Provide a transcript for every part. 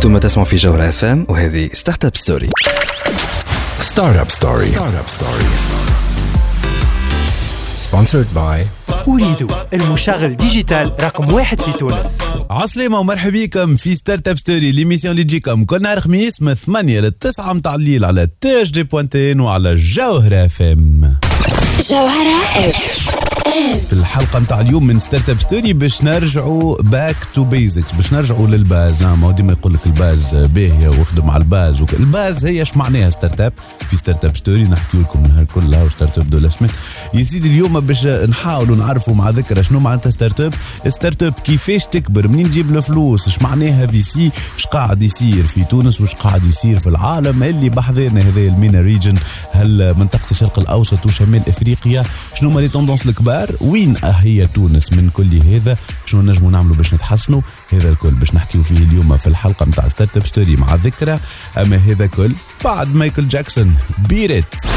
أنتم تسمعوا في جوهرة FM وهذه startup story startup story startup story sponsored by Ooredoo المشغل digital رقم واحد في تونس. عسلامة ومرحبا بكم في startup story l'émission اللي تجيكم كل نهار خميس من 8 ل 9 متاع الليل على تي دي بوانتين وعلى جوهرة FM جوهرة F في الحلقة نتاع اليوم من startup story باش نرجعوا back to basics باش نرجعوا لل base. ما هو ديما يقول لك ال base باهيه واخدم على ال base وك... ال base هي اش معناها startup في startup story نحكي لكم منها كلها و startup de la semaine يا سيدي اليوم باش نحاولوا نعرفوا مع ذكرى شنو معناتها startup startup كيفاش تكبر؟ منين تجيب الفلوس؟ اش معناها VC؟ اش قاعد يصير في تونس؟ واش قاعد يصير في العالم؟ اللي بحذانا هذا ال MENA region هل منطقة الشرق الأوسط وشمال إفريقيا؟ شنو هما les tendances الكبار؟ وين هي تونس من كل هذا؟ شنو نجموا نعملوا باش نتحسنوا؟ هذا الكل باش نحكيو فيه اليوم في الحلقة نتاع startup story مع ذكرى. أما هذا كل بعد مايكل جاكسون. بيرت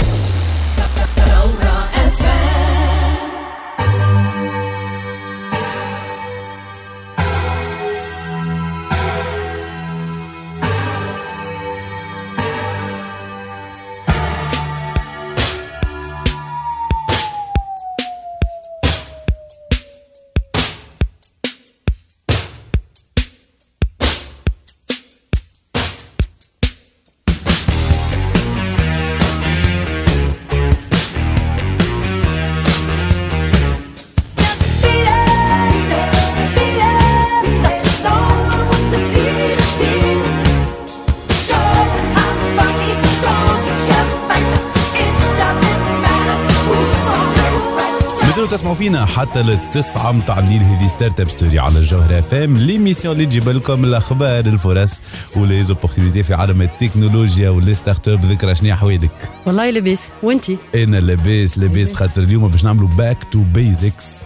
حتى للتسعة متاع الليل هذه Startup Story على الجوهرة FM l'émission اللي تجيب لكم الأخبار الفرص و les opportunités في عالم التكنولوجيا وال startup. ذكرى شنو احوالك؟ والله لاباس. وانتي؟ أنا لاباس لاباس. خاطر اليوم باش نعملوا back to basics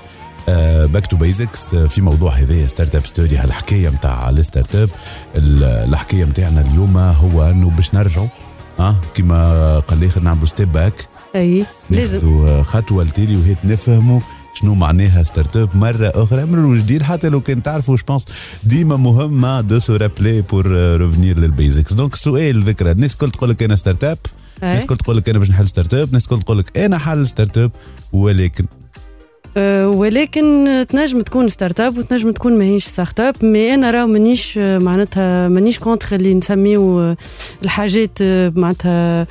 back to basics في موضوع هذايا Startup Story. هالحكاية نتاع ال startup الحكاية نتاعنا اليوم هو إنه باش نرجعوا آه كما قال لي نعملوا step back أي لازم. خطوة لتالي وهيك نفهموا شنو معناها startup مرة أخرى. من الجديد حتى لو كان تعرفوا je pense ديما مهمه de se rappeler pour revenir لل basics donc سؤال ذكرى. الناس الكل تقول لك أنا startup أي. الناس الكل تقول لك أنا باش نحل startup الناس الكل تقول لك أنا حل startup ولكن ولكن تنجم تكون startup وتنجم تكون ماهيش startup mais أنا راه مانيش آه، معناتها مانيش contre اللي نسميو آه، الحاجات معناتها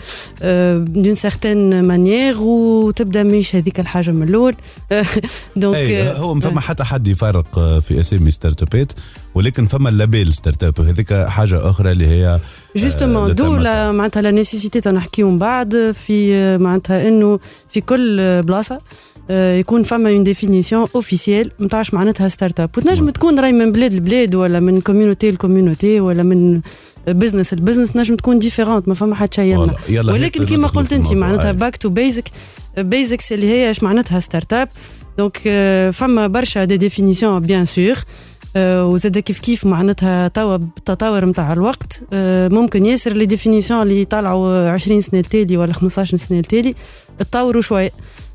d'une certaine manière وتبدا مش هذيك الحاجة من الأول. donc هو ما فما حتى حد يفرق في أسامي startup ات ولكن فما ال label startup وهذيك حاجة أخرى اللي هي justement de معناتها la nécessité تنحكيو من بعد في معناتها إنه في كل بلاصة يكون فما une définition officielle نتاع اش معناتها startup وتنجم تكون varie من بلاد لبلاد ولا من community ل community ولا من business ل business نجم تكون différente ما فما حد شيء ولكن ندخلوا قلت انت معناتها. back to basic basics اللي هي اش معناتها startup donc آه، فما برشا des définitions bien sûr وزاد كيف كيف معناتها توا بالتطور نتاع الوقت. آه، ممكن ياسر les définitions اللي طلعوا 20 سنة التالي ولا 15 سنة التالي تطوروا شوية.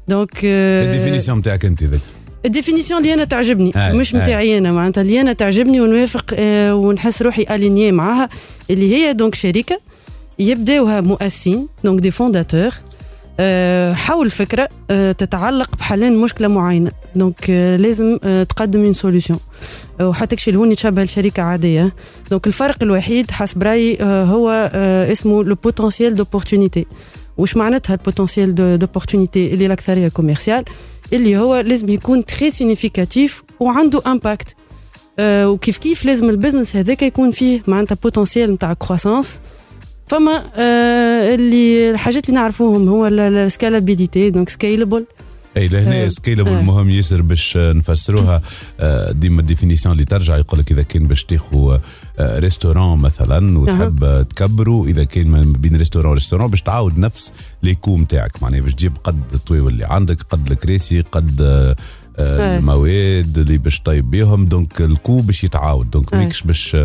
donc ال définition نتاعك انت ذاك. ال définition اللي أنا تعجبني. أي، مش. نتاعي أنا معناتها اللي أنا تعجبني ونوافق آه، ونحس روحي aligné معاها اللي هي donc شركة يبداوها مؤسسين donc des fondateurs آه، حول فكرة آه، تتعلق بحلين مشكلة معينة. donc آه، لازم تقدم une solution وحتى كشي الهوني تشبه لشركة عادية. donc الفرق الوحيد حسب رأيي هو اسمه le potentiel d'opportunité وش معناتها ال potentiel d'opportunité اللي الاكثريه commercial اللي هو لازم يكون très significatif وعنده impact آه وكيف كيف لازم ال business هذاك يكون فيه معناتها potentiel نتاع croissance فما آه اللي الحاجات اللي نعرفوهم هو ال scalability donc scalable اي لهنا آه، scalable آه. مهم ياسر باش آه، نفسروها. آه، ديما ال définition اللي ترجع يقول لك إذا كان باش تاخذ restaurant مثلا وتحب آه، تكبروا إذا كان ما بين restaurant و restaurant باش تعاود نفس les coûts نتاعك معناها باش تجيب قد الطواول اللي عندك قد الكراسي قد آه، آه، آه. المواد اللي باش تطيب بيهم. donc ال coût باش يتعاود. donc آه. ماكش باش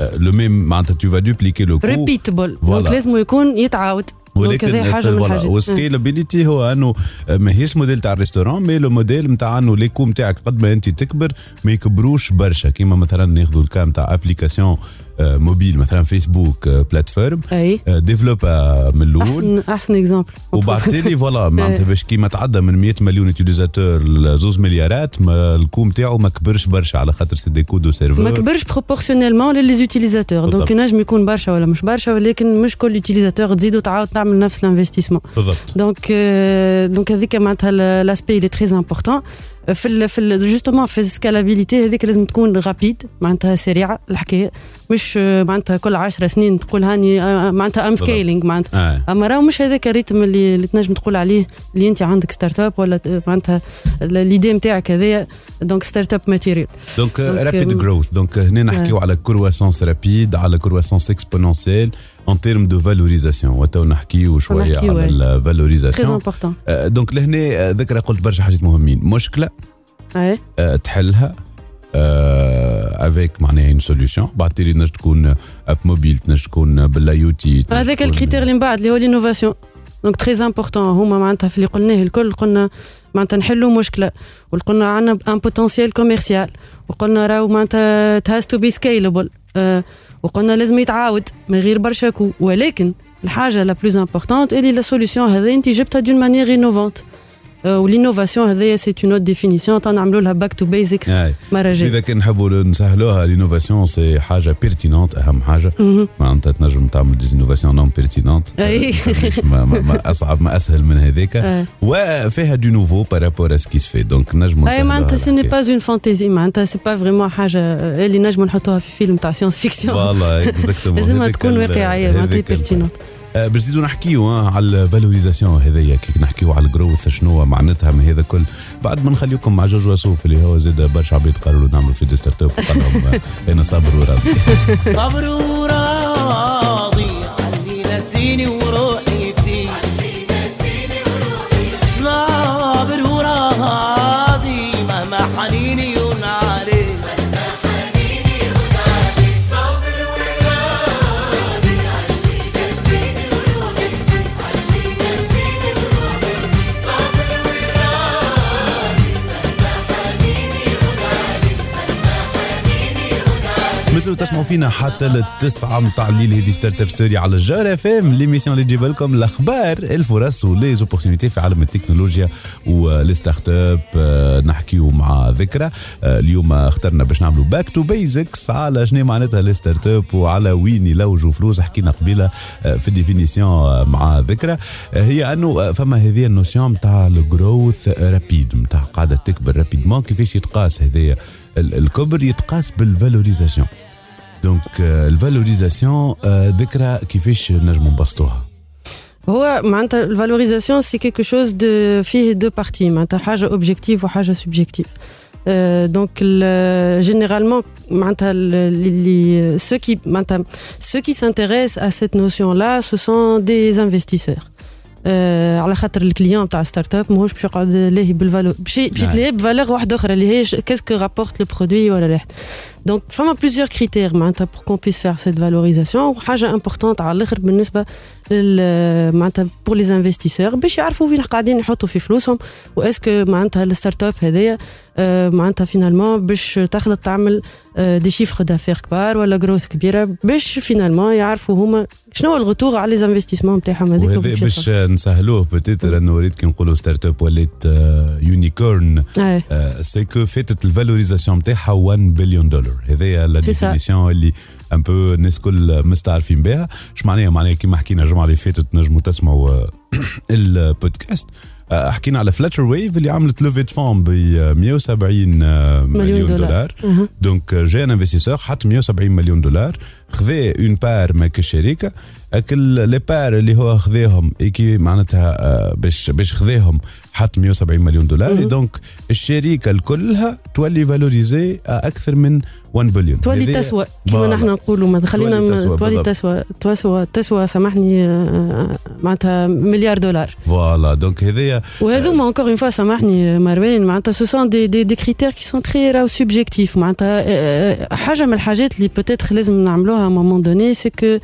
le même معناتها tu vas dupliquer le coût repeatable. donc لازم يكون يتعاود. ولكن voilà الحاجات. وال scalability هو أنه ماهيش موديل تاع ال restaurant mais le modèle نتاع أنه les coûts تاعك قد ما أنت تكبر ما يكبروش برشا كيما مثلا ناخذوا ال cas تاع application mobile مثلا فيسبوك plateforme. أي. développe من الأول احسن أحسن exemple. وبعد تالي voilà معناتها باش كيما تعدى من 100 مليون utilisateurs لزوز مليارات mais ال coût تاعو ما كبرش برشا على خاطر c'est des codes و ما serveur كبرش proportionnellement ل les utilisateurs بالضبط. donc ينجم يكون برشا ولا مش برشا ولكن مش كل utilisateur تزيد وتعاود تعمل نفس ال investissement بالضبط. donc euh, donc هذيك معناتها l'aspect اللي très important في ال في ال justement في ال scalability هذيك لازم تكون rapide معناتها سريعة. الحكاية مش آه، معناتها كل 10 سنين تقول هاني آه، معناتها I'm scaling معناتها. آه. أما راهو مش هذاك ال rythme اللي, اللي تنجم تقول عليه اللي أنت عندك startup ولا آه، معناتها l'idée نتاعك هذايا. donc startup material donc rapid growth donc هنا نحكيو على croissance rapide على croissance exponentielle en termes de valorisation وتو نحكيو شوية على. آه، ال valorisation donc لهنا ذكرى قلت برشا حاجات مهمين مشكله آه، تحلها avec معناها une solution بعد تالي تنجم تكون app mobile تنجم تكون بال IoT هذاك ال critère اللي من بعد اللي هو l'innovation donc très important هما معناتها في اللي قلناه الكل قلنا معناتها نحلوا مشكله وقلنا عندنا un potentiel commercial وقلنا راهو معناتها has to be scalable وقلنا لازم يتعاود من غير برشا ولكن الحاجة la plus importante اللي la solution هذا انت جبتها d'une manière innovante وال innovation هذايا c'est une autre définition نعملوا لها back to basics مره جاية اذا كان نحبوا نسهلوها l'innovation c'est حاجة pertinente اهم حاجة مهم. معناتها تنجم تعمل des innovations non pertinentes أي. ما, ما, ما اصعب ما اسهل من هذاك آه. وفيها دو نوفو بارابور اسكي سفي دونك نجموا اي نسهلوها معناتها c'est ني الحكاية. pas une fantaisie معناتها c'est pas vraiment حاجة اللي نجموا نحطوها في فيلم تاع science-fiction voilà exactement لازمها تكون واقعيه معناتها pertinente آه، باش نزيدو نحكيو آه، على ال valorisation هذيا كي نحكيو على ال growth شنو معناتها من هذا كل بعد ما نخليكم مع جوج وسوف اللي هو زاد برشا عباد قالوا له نعملوا في startup قال لهم آه، أنا صابر وراضي. صبر وراضي علي نسيني مثل تسمعوا فينا حتى للتسعة متاع الليل هذه Startup Story على الجوهرة FM l'émission اللي تجيب لكم الأخبار الفرص و les opportunités في عالم التكنولوجيا وال startup آه، نحكيو مع ذكرى. آه، اليوم اخترنا باش نعملوا back to basics على شنو معناتها ال startup وعلى وين يلوجوا فلوس. حكينا قبيلة آه، في ال définition مع ذكرى. هي أنه فما هذه ال notion نتاع ال growth rapide نتاع قاعدة تكبر rapidement كيفاش يتقاس هذايا ال- الكبر؟ يتقاس بال valorisation donc آه، ال valorisation آه، ذكرى كيفاش نجموا نبسطوها هو معناتها ال valorisation c'est quelque chose de فيه deux parties معناتها حاجة objective وحاجه subjective donc généralement معناتها اللي ceux qui معناتها ceux qui s'intéressent à cette notion là ce sont des investisseurs. آه على خاطر ال client تاع startup ماهوش باش يقعد لاهي بال valeur باش باش نعم. يتلاهي ب valeur واحدة أخرى اللي هي qu'est-ce que rapporte le produit ولا ريحت donc فما plusieurs critères معناتها pour qu'on puisse faire cette valorisation وحاجه importante على الآخر بالنسبة لل معناتها pour les investisseurs باش يعرفوا وين قاعدين يحطوا في فلوسهم و est-ce que معناتها ال startup هذايا آه، معناتها finalement باش تخلط تعمل des chiffres d'affaires كبار ولا growth كبيرة باش finalement يعرفوا هما شنو هو ال retour على les investissements نتاعهم هذيك وهذا وباش باش يدخلوا. نسهلوه peut-être انه وليت كي نقولوا startup وليت unicorn آه. c'est que فاتت ال valorisation نتاعها 1 بليون دولار هذايا la. définition اللي un peu الناس كل مستعرفين بها اش معناها معناها كيما حكينا الجمعة اللي فاتت نجموا تسمعوا آه، البودكاست آه، حكينا على Flutterwave اللي عملت levée de fonds ب 170 آه، مليون دولار. دولار أها. donc جاي un investisseur حط 170 مليون دولار خذا une part ما كشركه اكل les parts اللي هو خذاهم كي معناتها باش باش خذاهم حط 170 مليون دولار donc الشركة الكلها تولي valorisée أكثر من 1 بليون تولي تسوى كما. نحن نقولوا ما خلينا تولي تسوى. تسوى تسوى سامحني معناتها مليار دولار voilà donc هذايا وهذوما encore une fois سامحني مروان معناتها ce sont des des des critères qui sont très راهو subjectifs معناتها حاجة من الحاجات اللي peut-être لازم نعملوها à moment donné c'est que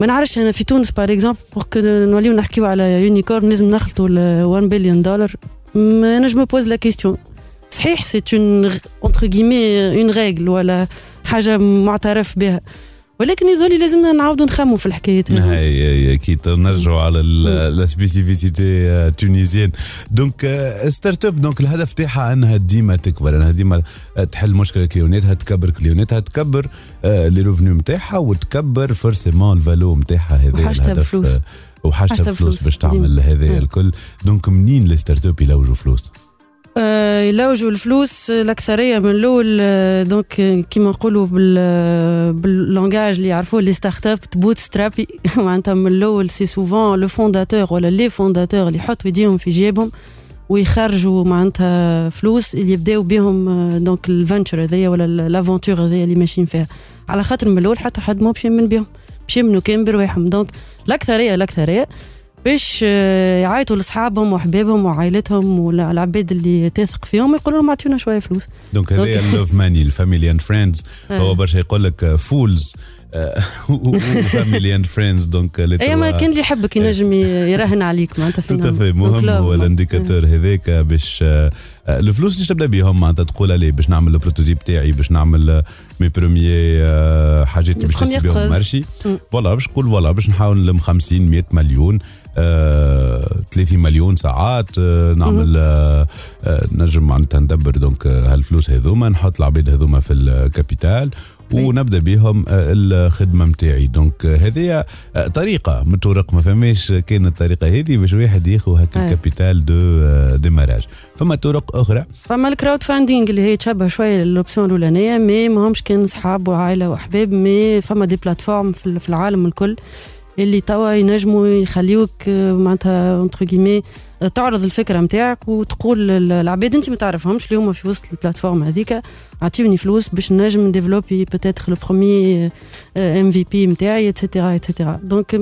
ما نعرفش أنا في تونس par exemple pour que نوليو نحكيو على unicorn لازم نخلطوا ال 1 بليون دولار mais أنا je me pose la question صحيح c'est un entre guillemets une règle ولا حاجة معترف بها. ولكن يظل لازمنا نعاودوا نخموا في الحكايات هذه أكيد نرجعوا على la spécificité tunisienne donc startup donc الهدف تاعها أنها ديما تكبر أنها ديما آه، تحل مشكلة كليوناتها تكبر كليوناتها تكبر آه، les revenus نتاعها وتكبر forcément ال valeur نتاعها هذا الهدف. آه، وحاجتها بفلوس. باش تعمل ديما. هذا مم. الكل donc منين les startups يلوجوا فلوس آه، يلوجوا الفلوس آه، الأكثرية من الأول آه، donc آه، كيما نقولوا آه، بال langage اللي يعرفوه les startups bootstrappées معناتها من الأول c'est souvent le fondateur ولا les fondateurs اللي يحطوا يديهم في جيبهم ويخرجوا معناتها فلوس اللي يبداو بهم آه، donc ال venture هذيا ولا l'aventure هذيا اللي ماشيين فيها. على خاطر من الأول حتى حد مو باش يمن بهم باش يمنوا كان برواحهم donc الأكثرية الأكثرية باش آه، يعيطوا لأصحابهم وحبابهم وعائلتهم والعباد اللي تثق فيهم يقولوا لهم اعطيونا شوية فلوس. donc هذايا ال love money ال family and friends آه. هو برشا يقول لك fools و family and friends donc اي ما كان اللي يحبك ينجم يراهن عليك معناتها في توت في نعم. مهم هو ال indicateur هذاك باش آه، آه، الفلوس اللي تبدأ بهم معناتها تقول عليه باش نعمل ال prototype تاعي باش نعمل آه، mes premiers آه، حاجات اللي باش تسي بهم. marché. voilà باش نقول voilà باش نحاول نلم 50 100 مليون آه، 30 مليون ساعات آه، نعمل آه، آه، نجم معناتها ندبر donc آه، هالفلوس هذوما نحط العباد هذوما في ال capital ونبدأ بهم آه، الخدمة نتاعي donc آه، هذه آه، طريقة من الطرق ما فماش كان الطريقة هذه باش واحد ياخذ هكا. ال capital de démarrage فما طرق أخرى. فما ال crowdfunding اللي هي تشبه شوية ال option الأولانية mais ماهمش كان صحاب وعائلة وأحباب mais فما des plateformes في العالم الكل. اللي توا ينجموا يخليوك آه، معناتها entre guillemets تعرض الفكرة نتاعك وتقول لل- العباد انت ما تعرفهمش اللي هما في وسط ال plateforme هذيك اعطيوني فلوس باش نجم ن développer peut-être le premier MVP نتاعي et cetera et cetera donc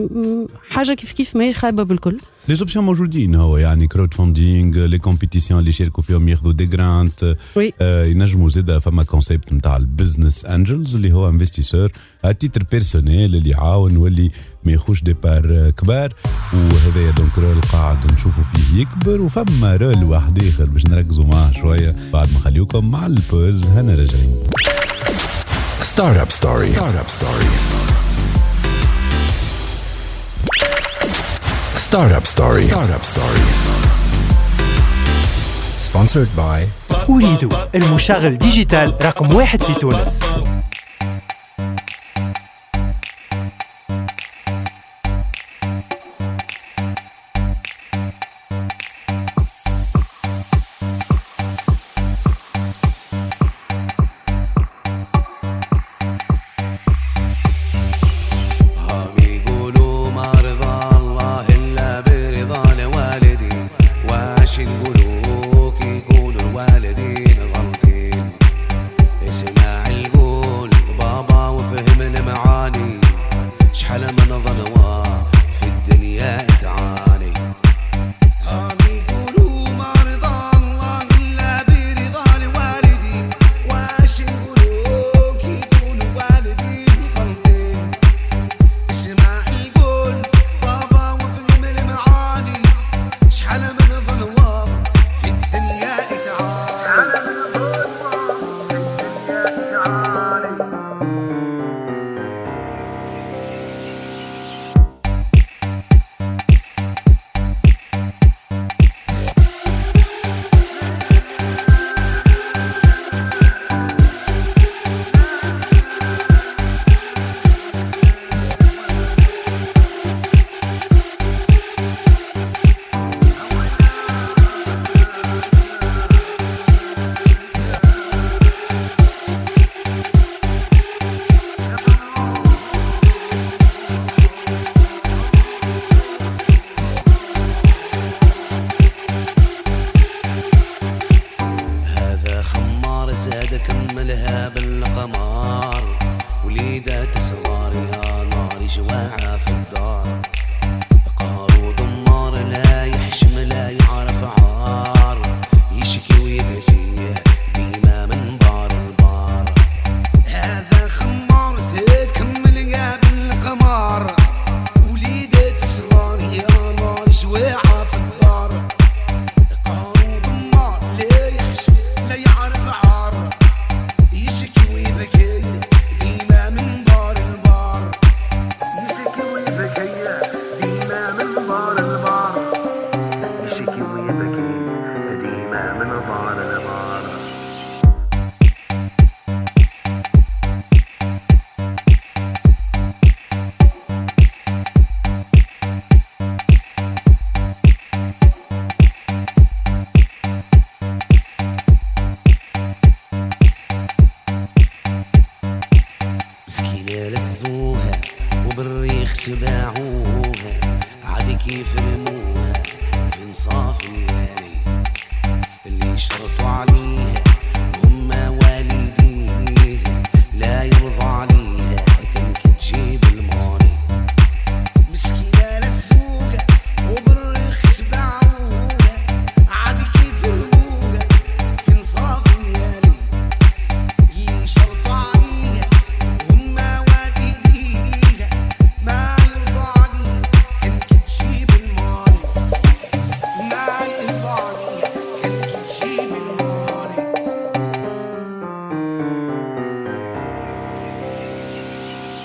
حاجة كيف كيف ماهيش خايبة بالكل. les options موجودين هو يعني crowdfunding les compétitions اللي يشاركوا فيهم ياخذوا des grants oui آه، ينجموا زاده فما concept نتاع ال business angels اللي هو investisseur titre personnel اللي يعاون واللي ما ياخوش des parts آه، كبار وهذايا donc rôle قاعد نشوفوا فيه يكبر وفما rôle واحد اخر باش نركزوا معاه شوية بعد ما نخليوكم مع ال pause هنا راجعين Startup Story. Startup Story. Startup Story. Startup Story. Sponsored by أريد المشغل ديجيتال رقم واحد في تونس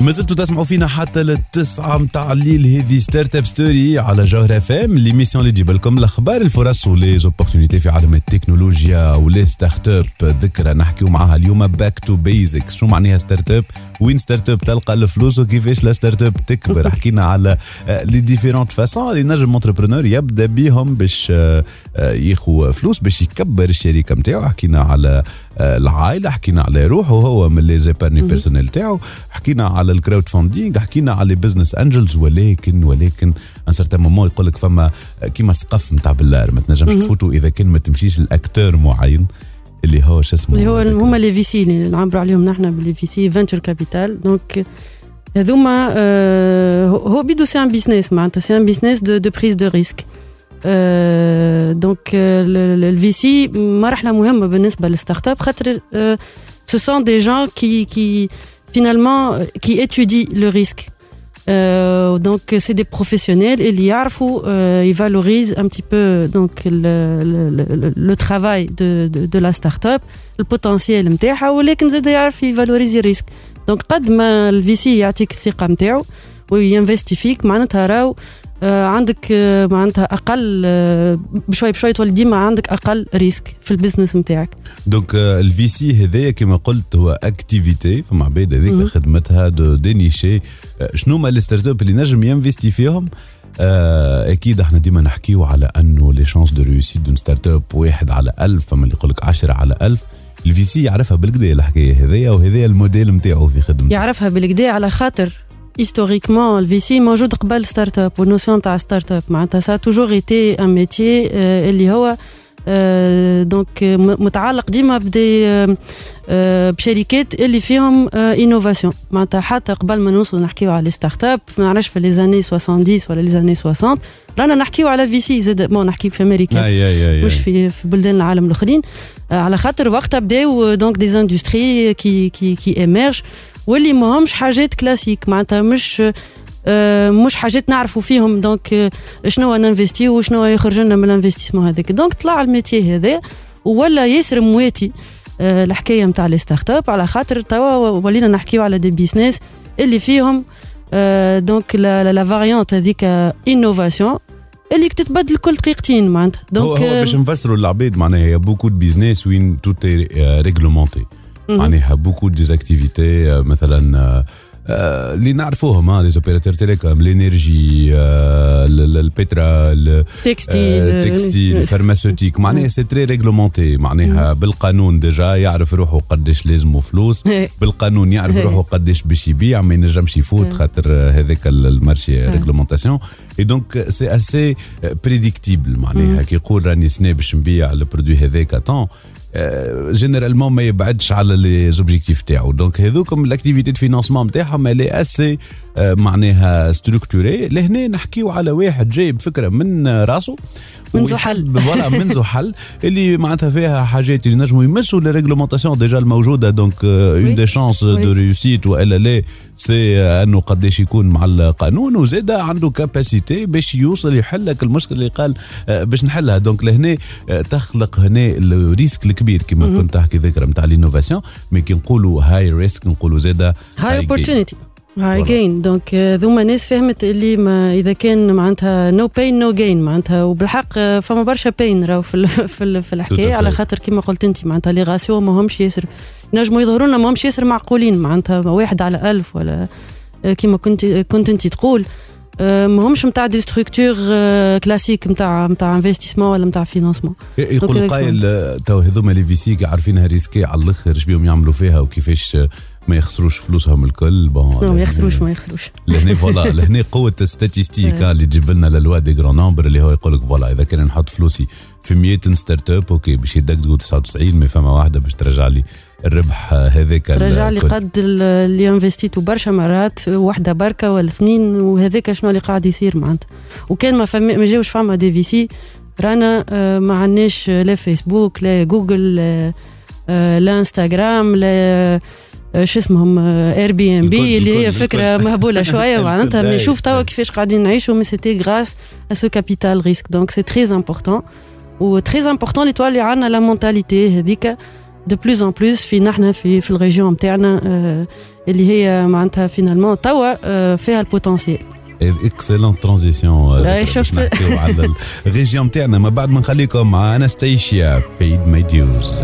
ما زلتوا تسمعوا فينا حتى للتسعة متاع الليل. هذه Startup Story على جوهر اف ام l'émission اللي تجيب لكم الأخبار الفرص و les opportunités في عالم التكنولوجيا و les startups ذكرى نحكيو معاها اليوم back to basics شو معناها startup وين startup تلقى الفلوس وكيفاش la startup تكبر؟ حكينا على les différentes façons اللي نجم entrepreneur يبدأ بيهم باش آه، آه، ياخو فلوس باش يكبر الشركة نتاعو حكينا على العائلة. حكينا على روحه هو من les épargnes personnelles تاعو. حكينا على ال crowdfunding حكينا على business angels ولكن ولكن un certain moment يقول لك فما كيما سقف نتاع باللار ما تنجمش تفوتوا إذا كان ما تمشيش ل acteur معين اللي هو شو اسمه؟ اللي هو. هما les VC اللي نعبروا عليهم نحن ب les VC venture capital donc هذوما آه، هو بيدو c'est un business معناتها c'est un business de prise de risque donc ال VC مرحله مهمه بالنسبة لل start-up خاطر ce sont des gens qui qui finalement qui étudient le risque. Euh, donc c'est des professionnels et ils يعرفوا euh, ils valorisent un petit peu donc le, le, le, le travail de, de, de la start-up ال potentiel نتاعها ولكن زاد يعرف يفالوريزي ال risque donc قد ما ال VC يعطيك الثقة نتاعو وينفستي فيك معناتها راهو آه، عندك آه، معناتها أقل آه، بشوي بشوي تولي ديما عندك أقل ريسك في ال business نتاعك donc ال VC هذايا كما قلت هو activité فما عباد هذيك خدمتها de dénicher آه، شنو هما les start-ups اللي نجم ينفستي فيهم؟ آه، أكيد إحنا ديما نحكيو على أنه les chances de réussite d'une start-up واحد على ألف فما اللي يقول لك 10 على ألف. ال VC يعرفها بالكدا الحكاية هذيا وهذايا الموديل نتاعو في خدمته. يعرفها بالكدا على خاطر. Historiquement ال VC موجود قبل start-up وال notion تاع start-up معناتها ça a toujours été un métier اللي هو donc متعلق ديما ب des آه، آه، بشركات اللي فيهم innovation معناتها حتى قبل ما نوصلوا نحكيو على start-up ما نعرفش في les années 70 ولا les années 60 رانا نحكيو على VC زاد bon نحكي في أمريكا اي اي اي, مش في في بلدان العالم الاخرين آه، على خاطر وقتها بداو donc des industries qui qui qui émergent واللي ماهمش حاجات classiques معناتها مش آه، مش حاجات نعرفوا فيهم. donc آه، شنو ننفستي وشنو يخرج لنا من ال investissement هذاك. donc طلع ال métier هذا ولا ياسر مواتي آه، الحكاية نتاع les start-ups على خاطر توا ولينا نحكيو على des business اللي فيهم donc la la variante هذيك innovation اللي تتبدل كل دقيقتين معناتها. هو, donc هو آه، باش نفسروا للعباد معناها beaucoup de business وين tout réglementé معناها beaucoup d'activités مثلا آه، آه، اللي نعرفوهم les opérateurs télécom ال- البترول textile textile pharmaceutique معناها c'est très réglementé معناها بالقانون déjà يعرف روحه قداش لازمه فلوس. بالقانون يعرف. روحه قداش باش يبيع ما ينجمش يفوت خاطر هذاك ال- المارشي réglementation اي donc c'est assez prédictible معناها كي يقول راني سنة باش نبيع ال produit هذاك donc généralement ما يبعدش على les objectifs تاعو. donc هذوكم ال activités de financement نتاعهم اللي assez آه، معناها structurées لهنا نحكيو على واحد جاي بفكره من آه، راسه منذ ويحب- حل. voilà منذ حل اللي معناتها فيها حاجات اللي نجموا يمسوا les réglementations déjà الموجوده donc ont des chances de réussite وإلا لا c'est أنه قداش يكون مع القانون. وزاد عنده capacité باش يوصل يحل لك المشكلة اللي قال آه، باش نحلها. donc لهنا آه، تخلق هنا ال risque الكبير كما كنت تحكي ذكرى نتاع l'innovation mais كي نقولوا high risk نقولوا زاد high opportunity high Voilà. gain donc ذوما ناس فهمت اللي ما اذا كان معناتها no pain no gain معناتها وبالحق فما برشا pain راهو في ال في, ال في الحكاية. على خاطر كما قلت انت معناتها les ratios ما همش ياسر نجموا يظهروا لنا ما همش ياسر معقولين معناتها واحد على ألف ولا كما كنت كنت انت تقول ماهمش نتاع des structures classiques نتاع نتاع investissement ولا نتاع financement يقول قايل تو هذوما les VC عارفينها risqué على الآخر إيش بيهم يعملوا فيها وكيفاش ما يخسروش فلوسهم الكل. bon ما يخسروش ما يخسروش. لهنا voilà لهنا قوة ال statistiques اللي تجيب لنا la loi des grands nombres اللي هو يقول لك voilà إذا كان نحط فلوسي في 100 start-up OK باش يدقدقوا 99 ما فما واحدة باش ترجع لي الربح آه، هذاك ترجع لي. قد ال- اللي انفستيتو برشا مرات وحده بركة ولا اثنين وهذاك شنو اللي قاعد يصير معناتها. وكان ما فما ما جاوش فما des VC رانا آه، ما عندناش لا فيسبوك لا جوجل لا, آه، لا انستغرام لا آه، شو اسمهم؟ Airbnb الكل- بي اللي هي الكل- فكرة الكل. مهبولة شوية معناتها الكل mais شوف توا داير. كيفاش قاعدين نعيشوا mais c'était grâce à ce capital risque donc c'est très important et très important اللي تولي عندنا la mentalité هذيك. de plus en plus في نحن في في ال région نتاعنا آه، اللي هي معناتها finalement توا آه، فيها ال potentiel excellente transition أي شفت. نحكيو على ال région نتاعنا ما بعد ما نخليكم مع Anastacia paid my dues.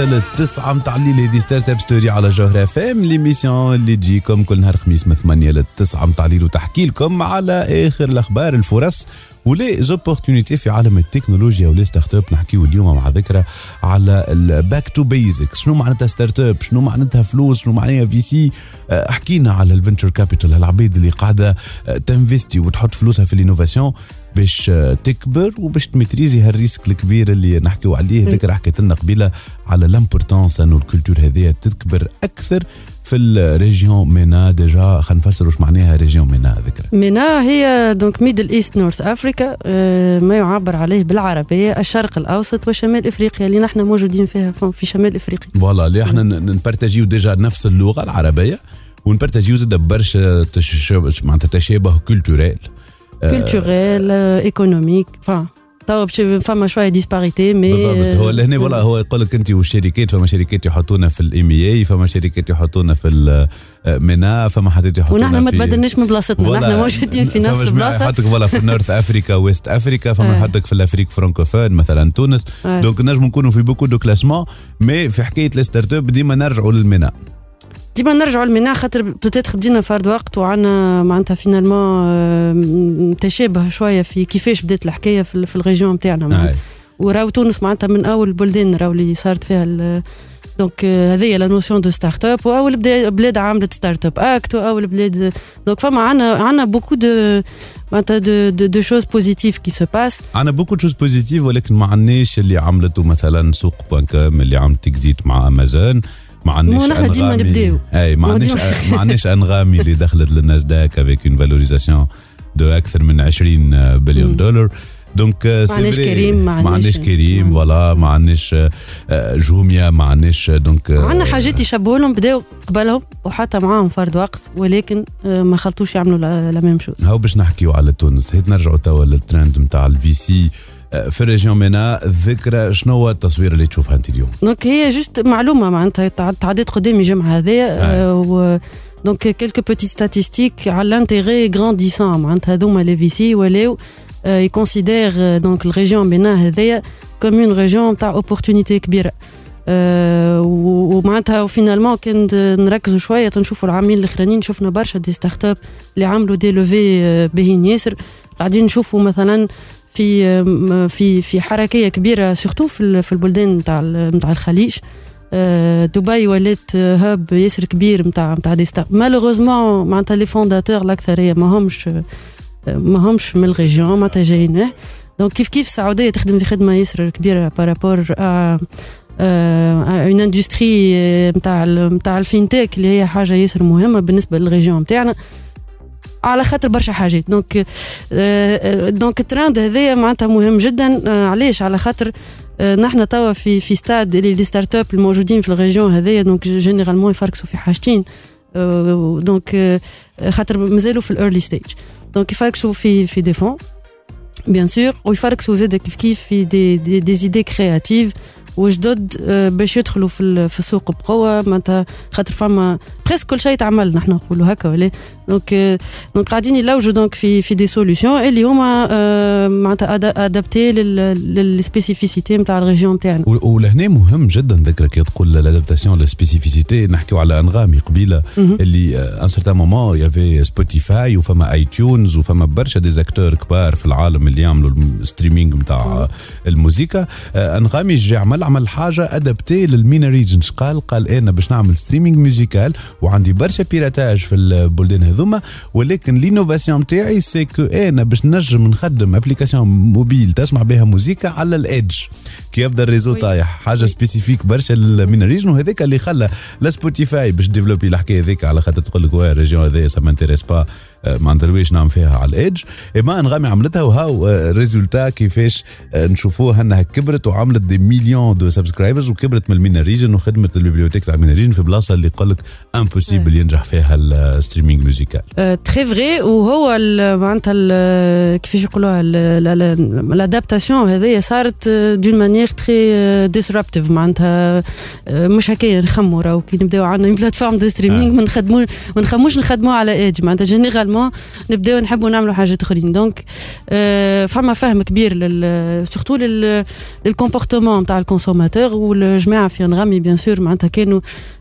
حتى للتسعة متاع الليل. هذه Startup Story على جوهر FM. L'émission اللي تجيكم كل نهار خميس من 8 للتسعة متاع الليل. وتحكي لكم على آخر الأخبار الفرص و les opportunités في عالم التكنولوجيا و les start-ups نحكيو اليوم مع ذكرى على ال back to basics شنو معناتها start-up شنو معناتها فلوس؟ شنو معناها VC احكينا على ال venture capital العباد اللي قاعدة تنفستي وتحط فلوسها في ال innovation باش تكبر وباش تميتريزي هال risque الكبير اللي نحكيو عليه. ذكر حكيت لنا قبيلة على l'importance انه ال culture هذه تكبر أكثر في ال région MENA. déjà خلينا نفسر واش معناها région MENA ذكر. MENA هي donc Middle East North Africa ما يعبر عليه بالعربية الشرق الأوسط وشمال إفريقيا اللي نحن موجودين فيها في شمال إفريقيا. voilà اللي إحنا نبارتاجيو déjà نفس اللغة العربية ونبارتاجيو زاد برشا معناتها تشابه culturel culturel économique فا باش فما شوية disparité mais بالضبط هو لهنا voilà هو يقول لك انت والشركات فما شركات يحطونا في ال ME فما شركات يحطونا في ال MENA فما حتى يحطونا ونحن ما تبدلناش من بلاصتنا. نحن موجودين في نفس البلاصة يحطك voilà في North Africa West Africa فما آه. يحطك في ال Afrique francophone مثلا تونس آه. donc نجم نكونوا في beaucoup de classements mais في حكاية ال startup ديما نرجعوا لل MENA ديما نرجعوا لل MENA على خاطر peut-être بدينا فرد وقت وعنا معناتها finalement تشابه شوية في كيفاش بدات الحكاية في, في ال région نتاعنا. آه. وراو تونس معناتها من أول البلدان راو اللي صارت فيها donc آه، هذه la notion de startup واول بلاد عملت Startup Act واول بلاد donc فما عنا عنا beaucoup de معناتها de de, de choses positives qui se passent عنا beaucoup choses positives ولكن ما عندناش اللي عملته مثلا Souq point com اللي عملت l'exit مع امازون ما عندناش نبداو. أي ما عندناش ما عندناش أنغامي اللي دخلت للناسداك avec une valorisation de أكثر من 20 بليون دولار. donc آه، c'est عندناش vrai، كريم، ما عندناش- كريم. voilà ما عندناش آه، آه، جوميا ما عندناش آه، donc آه، عندنا حاجات يشبهوا لهم بداوا قبلهم وحتى معاهم فرد وقت ولكن آه، ما خلطوش يعملوا la la même chose هاو باش نحكيو على تونس. هيت نرجعوا توا للترند نتاع ال VC في ال région MENA ذكرى شنو هو التصوير اللي تشوفها أنت اليوم؟ donc هي juste معلومة معناتها تع- تعديت قدامي الجمعه هذايا آه، و donc quelques petites statistiques على l'intérêt grandissant معناتها هذوما les VC ولاو ي considère donc ال région MENA هذايا comme une région تاع opportunités كبيرة. آه، و- ومعناتها finalement كان نركزوا شوية تنشوفوا العامين الأخرانيين شفنا برشا des startups اللي عملوا des levées آه، باهين ياسر. قاعدين نشوفوا مثلا في في في حركيه كبيرة surtout في في البلدان نتاع نتاع الخليج. آه، دبي ولات آه، hub ياسر كبير نتاع نتاع des start malheureusement معناتها les fondateurs الاكثريه ما همش ما همش من ال région معناتها جايين donc كيف كيف السعودية تخدم في خدمة ياسر كبيرة par rapport une industrie نتاع نتاع ال fintech اللي هي حاجة ياسر مهمة بالنسبة لل région نتاعنا على خاطر برشا حاجات. donc donc ال trend هذايا معناتها مهم جدا. آه، علاش؟ على خاطر آه، نحن توا في في ستاد اللي les startups الموجودين في ال région هذايا donc généralement يفركسوا في حاجتين. donc آه، خاطر مازالوا في ال early stage donc يفركسوا في في des fonds bien sûr ويفركسوا زاد كيف كيف في des des, des idées créatives وجدد باش يدخلوا في السوق بقوة. معناتها خاطر فما presque كل شيء تعمل نحن نقولوا هكا ولا؟ donc donc قاعدين يلوجوا donc في في des solutions اللي هما معناتها adaptées لل spécificités نتاع ال région تاعنا ولهنا مهم جدا ذكرى كي تقول l'adaptation لل spécificités نحكيو على انغامي قبيله اللي un certain moment y avait Spotify وفما iTunes وفما برشا des acteurs كبار في العالم اللي يعملوا ال streaming نتاع الموسيقى انغامي جا عمل عمل حاجة adapté لل MENA region قال قال أنا باش نعمل streaming musical وعندي برشا piratage في البلدان هذوما ولكن l'innovation نتاعي c'est que أنا باش نجم نخدم application mobile تسمع بها موسيقى على ال EDGE. كي يبدا ال réseau طايح؟ حاجة spécifique برشا لل MENA region وهذاك اللي خلى لا Spotify باش développer الحكاية هذيك على خاطر تقول لك واه ال région هذايا ça m'intéresse pas ما ندرويش نعمل فيها على ال EDGE اما أنغامي عملتها وهاو ال résultat كيفاش آه، نشوفوها انها كبرت وعملت des millions de subscribers وكبرت من ال MENA region وخدمت ال bibliothèque تاع ال MENA region في بلاصة اللي يقول لك impossible ينجح فيها ال streaming musical très vrai وهو معناتها كيفاش يقولوها l'adaptation هذيا صارت d'une manière très disruptive معناتها آه، مش هكايا نخموا راهو. كي نبداو عندنا plateforme de streaming ما نخدموا ما نخموش نخدموا على EDGE. معناتها généralement نبداو نحبوا نعملوا حاجات اخرين. donc آه، فما فهم كبير لل surtout لل comportement نتاع ال consommateur والجماعة في أنغامي bien sûr معناتها كانوا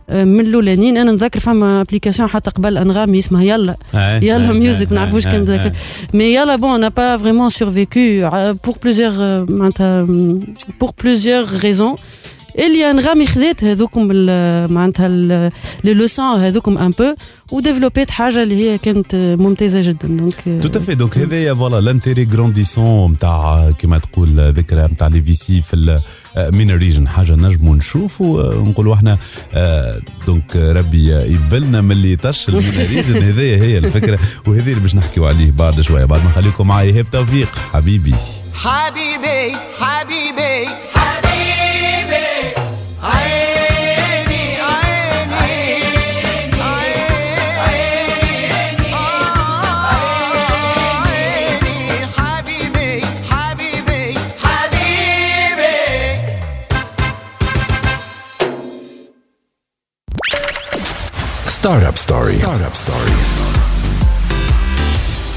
آه، من الأولانيين. أنا نذكر فما application حتى قبل أنغامي اسمها يلا. يلا Music ما نعرفوش كان ذاك. mais il a pas vraiment survécu. Euh, pour plusieurs euh, معناتها pour plusieurs raisons. اللي انغامي خذات هذوكم معناتها les leçons هذوكم un peu و développ يت حاجة اللي هي كانت ممتازة جدا. donc تو في donc هذايا voilà l'intérêt grandissant نتاع كيما تقول ذكرى نتاع les VC في ال MENA region حاجة نجموا نشوفوا آه، ونقولوا إحنا آه، donc ربي يبلنا من اللي طش ال MENA region هذايا هي الفكرة وهذه اللي باش نحكيو عليه بعد شوية. بعد ما نخليكم معايا ايهاب توفيق حبيبي. حبيبي حبيبي. حبيبي. Startup Story. Startup Story.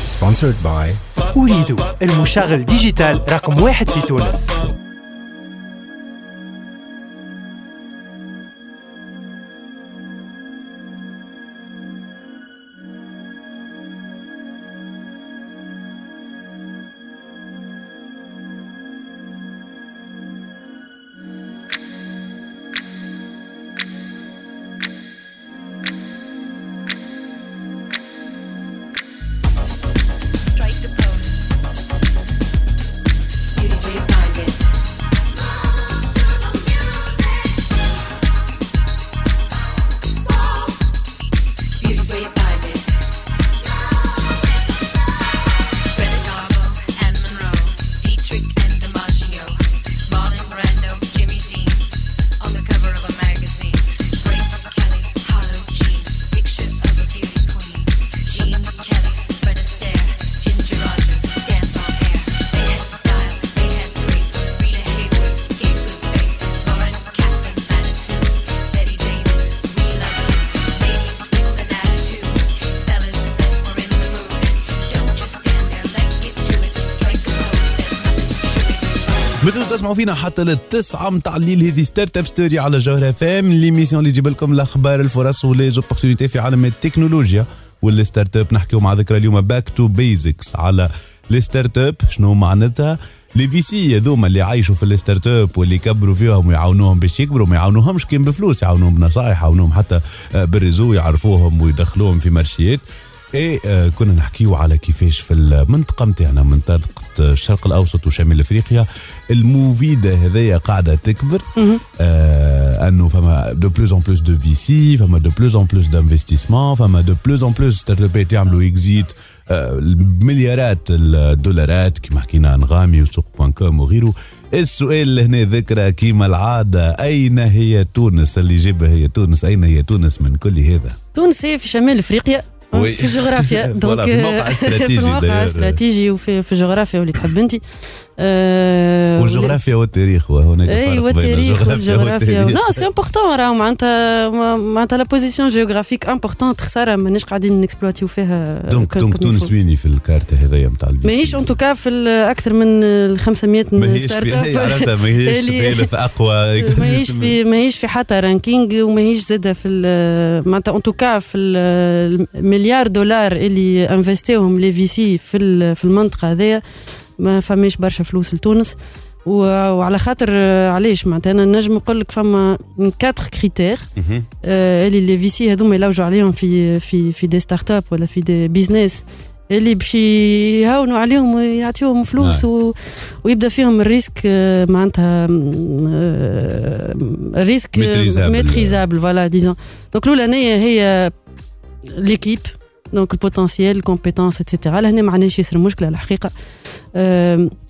Sponsored by أريد المشغل ديجيتال رقم واحد في تونس تسمعوا فينا حتى للتسعة متاع الليل هذه Startup Story على جوهر FM l'émission اللي يجيب لكم الأخبار الفرص و les opportunités في عالم التكنولوجيا وال startup. نحكيو مع ذكرى اليوم back to basics على ال startup. شنو معناتها؟ les VC هذوما اللي عايشوا في ال startup واللي يكبروا فيهم ويعاونوهم باش يكبروا ما يعاونوهمش كان بفلوس يعاونوهم بنصائح يعاونوهم حتى بال réseau يعرفوهم ويدخلوهم في مارشيات اي آه كنا نحكيو على كيفاش في المنطقة نتاعنا منطقة الشرق الأوسط وشمال أفريقيا الموفيده هذيا قاعدة تكبر. آه أنه فما de plus en plus de VC فما de plus en plus d'investissements فما de plus en plus startups يعملوا exit آه مليارات الدولارات كما حكينا أنغامي وسوق point com وغيره. السؤال اللي هنا ذكرى كيما العادة أين هي تونس؟ اللي جابها هي تونس أين هي تونس من كل هذا؟ تونس هي في شمال أفريقيا. في الجغرافيا. دونك في الموقع استراتيجي في الموقع داير. استراتيجي وفي في الجغرافيا واللي تحب انت والجغرافيا والتاريخ وهناك اي والتاريخ الجغرافيا والجغرافيا والتاريخ نو سي امبورتون راهو معناتها معناتها la position géographique important خساره مانيش قاعدين نكسبلواتيو فيها donc donc تونس. ويني في الكارتة هذيا نتاع ال VC ماهيش en tout cas في أكثر من ال 500 ماهيش start في up ماهيش ثالث اقوى ماهيش في ماهيش في حتى ranking وماهيش زاده في معناتها en tout cas في المليار دولار اللي انفستيوهم les VC في في المنطقة هذيا ما فماش برشا فلوس لتونس وعلى خاطر آه، علاش معناتها أنا نجم نقول لك فما 4 critères مهم. آه، اللي les VC هذوما يلوجوا عليهم في في في des startups ولا في des business اللي باش يهونوا عليهم ويعطيوهم فلوس نعم. و... ويبدأ فيهم ال risque آه، معناتها risque Maîtrisable. maîtrisable voilà disons donc الاولانيه هي l'équipe donc ال potentiel ال compétences et cetera لهنا ما عندناش ياسر مشكله الحقيقة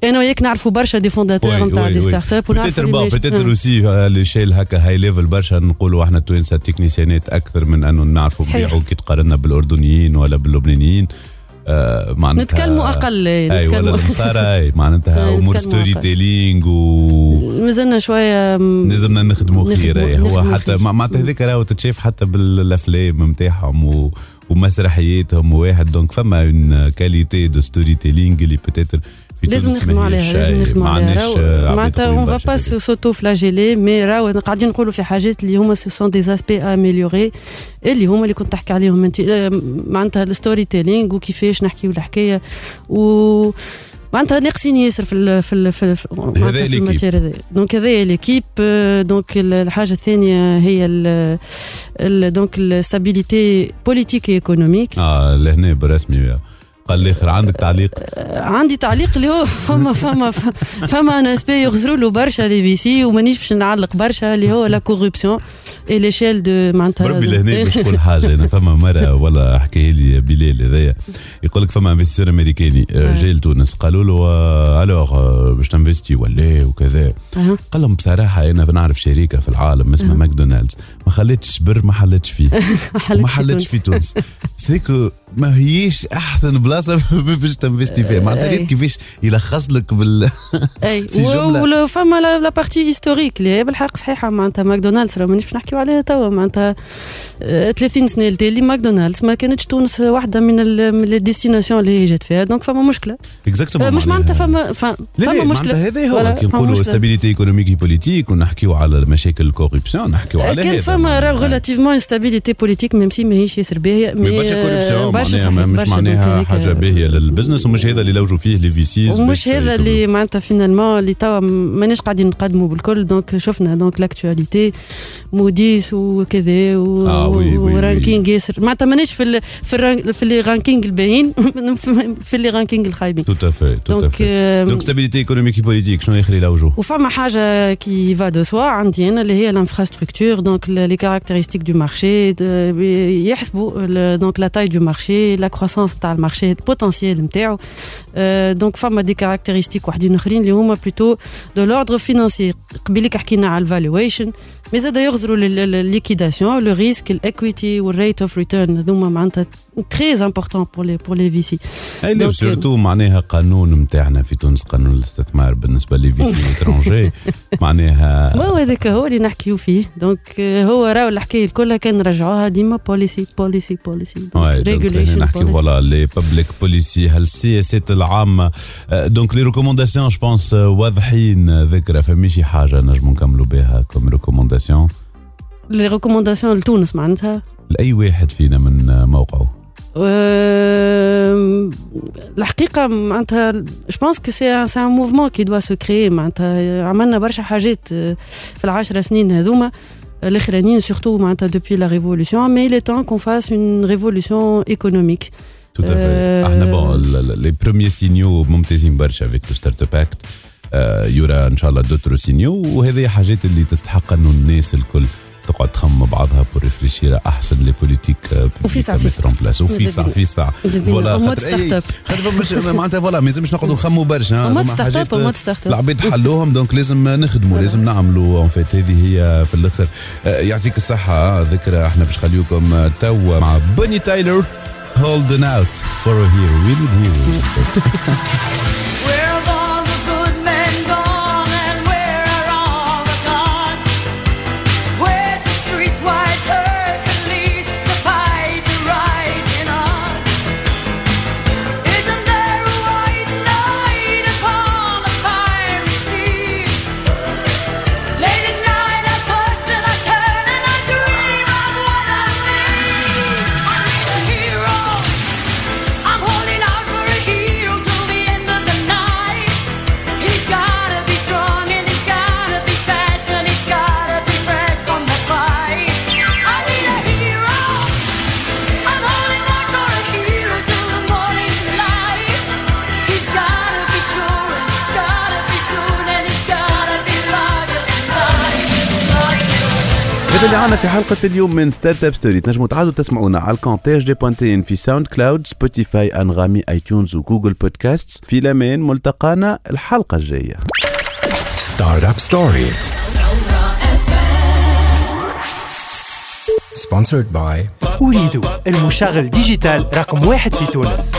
أنا وياك نعرفوا برشا des fondateurs نتاع دي ستارت اب بتتر با بتتر اوسي لشيل هكا high level برشا نقولوا إحنا توانسه تكنيسيانات أكثر من انه نعرفوا. نبيعوا كي تقارنا بالاردنيين ولا باللبنانيين آه معناتها نتكلموا أقل اي ولا أي معناتها أمور story. telling و مازلنا شوية م- لازمنا نخدموا خير أي. هو حتى معناتها هذيك راهو تتشاف حتى بالأفلام نتاعهم و ومسرحياتهم واحد donc فما une qualité de storytelling اللي peut-être في لازم نخدموا عليها لازم نخدموا ما عليها معناتها اون فا با. سوتو فلاجيلي مي راهو قاعدين نقولوا في حاجات اللي هما ce sont des aspects à améliorer اللي هما اللي كنت تحكي عليهم. أنت آه، معناتها ال storytelling وكيفاش نحكيو الحكاية و معناتها ناقصين ياسر في ال في ال في, ال l'équipe. ال matière هذا donc هذايا l'équipe donc ال- الحاجة الثانية هي ال ال donc ال stabilité politique économique آه لهنا بالرسمي قال الآخر؟ عندك تعليق؟ عندي تعليق اللي هو فما فما فما un aspect يغزروا له برشا les VC ومانيش باش نعلق برشا اللي هو la corruption et l'échelle de معناتها بربي لهنا باش نقول حاجة أنا فما مرة ولا حكى لي بلال هذايا. يقول لك فما investisseur أمريكاني آه، جاي لتونس قالوا له alors باش تنفستي ولا وكذا. أها. قال لهم بصراحة أنا بنعرف شركه في العالم اسمها ماكدونالدز ما خليتش بر ما حلتش فيه. وما حلتش في تونس. c'est que ما هيش أحسن بلاصة باش تنفستي فيها معناتها. ريت كيفاش يلخص لك بال اي في جملة. و- فما la, partie historique اللي هي بالحق صحيحة. معناتها ماكدونالدز راه مانيش باش نحكيو عليها توا. معناتها آه، 30 سنة التالي ماكدونالدز ما كانتش تونس واحدة من ال- من ال destinations اللي هي جات فيها. donc فما مشكلة. exactement آه، مش معناتها فما فما مشكلة. هذا هو. كي نقولوا. stabilité économique politique ونحكيو على مشاكل ال corruption نحكيو على كانت فما راه معناها. relativement stabilité politique même si ماهيش ياسر باهيه mais برشا corruption معناها مش معناها حاجة هذيك- باهيه لل business ومش هذا اللي لوجوا فيه les VCs ومش هذا اللي معناتها finalement اللي توا ماناش قاعدين نقدموا بالكل donc شفنا donc l'actualité Moody's وكذا و... آه، oui, oui, oui. و ranking ياسر. معناتها ماناش في ال... في, الران... في les ranking الباهين في les ranking الخايبين. tout à fait tout donc à fait آه، donc stabilité économique politique شنو يخلي لوجوا وفما حاجة qui va de soi عندي أنا اللي هي l'infrastructure donc les caractéristiques du marché يحسبوا donc la taille du marché la croissance نتاع ال marché ال potentiel نتاعو. donc فما des caractéristiques وحدين آخرين اللي هما plutôt de l'ordre financier قبيلك حكينا على ال valuation mais زاد يغزروا ال liquidation le risque ال equity وال rate of return هذوما معناتها très important pour les pour les VC et la donc- surtout معناها قانون نتاعنا في تونس قانون الاستثمار بالنسبة les VC étrangers معناها هو هذاك هو اللي نحكيو فيه donc آه، هو راهو الحكاية كلها كان نرجعوها ديما policy policy policy Ouais, donc هنا نحكي voilà les public policy هل السياسات العامة donc les recommandations je pense واضحين ذكرى فماشي شي حاجة نجمو نكملوا بها comme recommandations les recommandations لتونس معناتها لأي واحد فينا من آه، موقعه. آه، الحقيقة معناتها je pense que c'est c'est un mouvement qui doit se créer معناتها عملنا برشا حاجات آه، في العشر سنين هذوما الاخرانيين surtout معناتها depuis la révolution mais il est temps qu'on fasse une révolution économique. تو آه. إحنا بون لي بروميي سينيو ممتازين برشا avec le Startup Act y aura إن شاء الله d'autres signaux وهذه حاجات اللي تستحق انه الناس الكل تقعد تخمم بعضها pour réfléchir أحسن les politiques وفي ساعة في ساعة. وفي ساعه في ساعه. أمات خاطر مش معناتها voilà ما لازمش نقعدوا نخموا برشا حاجات. العباد حلوهم donc لازم نخدموا لازم نعملوا en fait هذه هي في الأخر. آه، يعطيك الصحة. آه، ذكرى إحنا باش خليوكم آه، توا مع بوني تايلر. Holding out for a hero we need heroes في حلقة اليوم من Startup Story تنجموا تعاودوا تسمعونا على الكونتاج دي point tn في SoundCloud Spotify Anghami iTunes و Google Podcast في الأمان ملتقانا الحلقة الجاية. Startup Story. Sponsored by Ooredoo المشغل digital رقم واحد في تونس.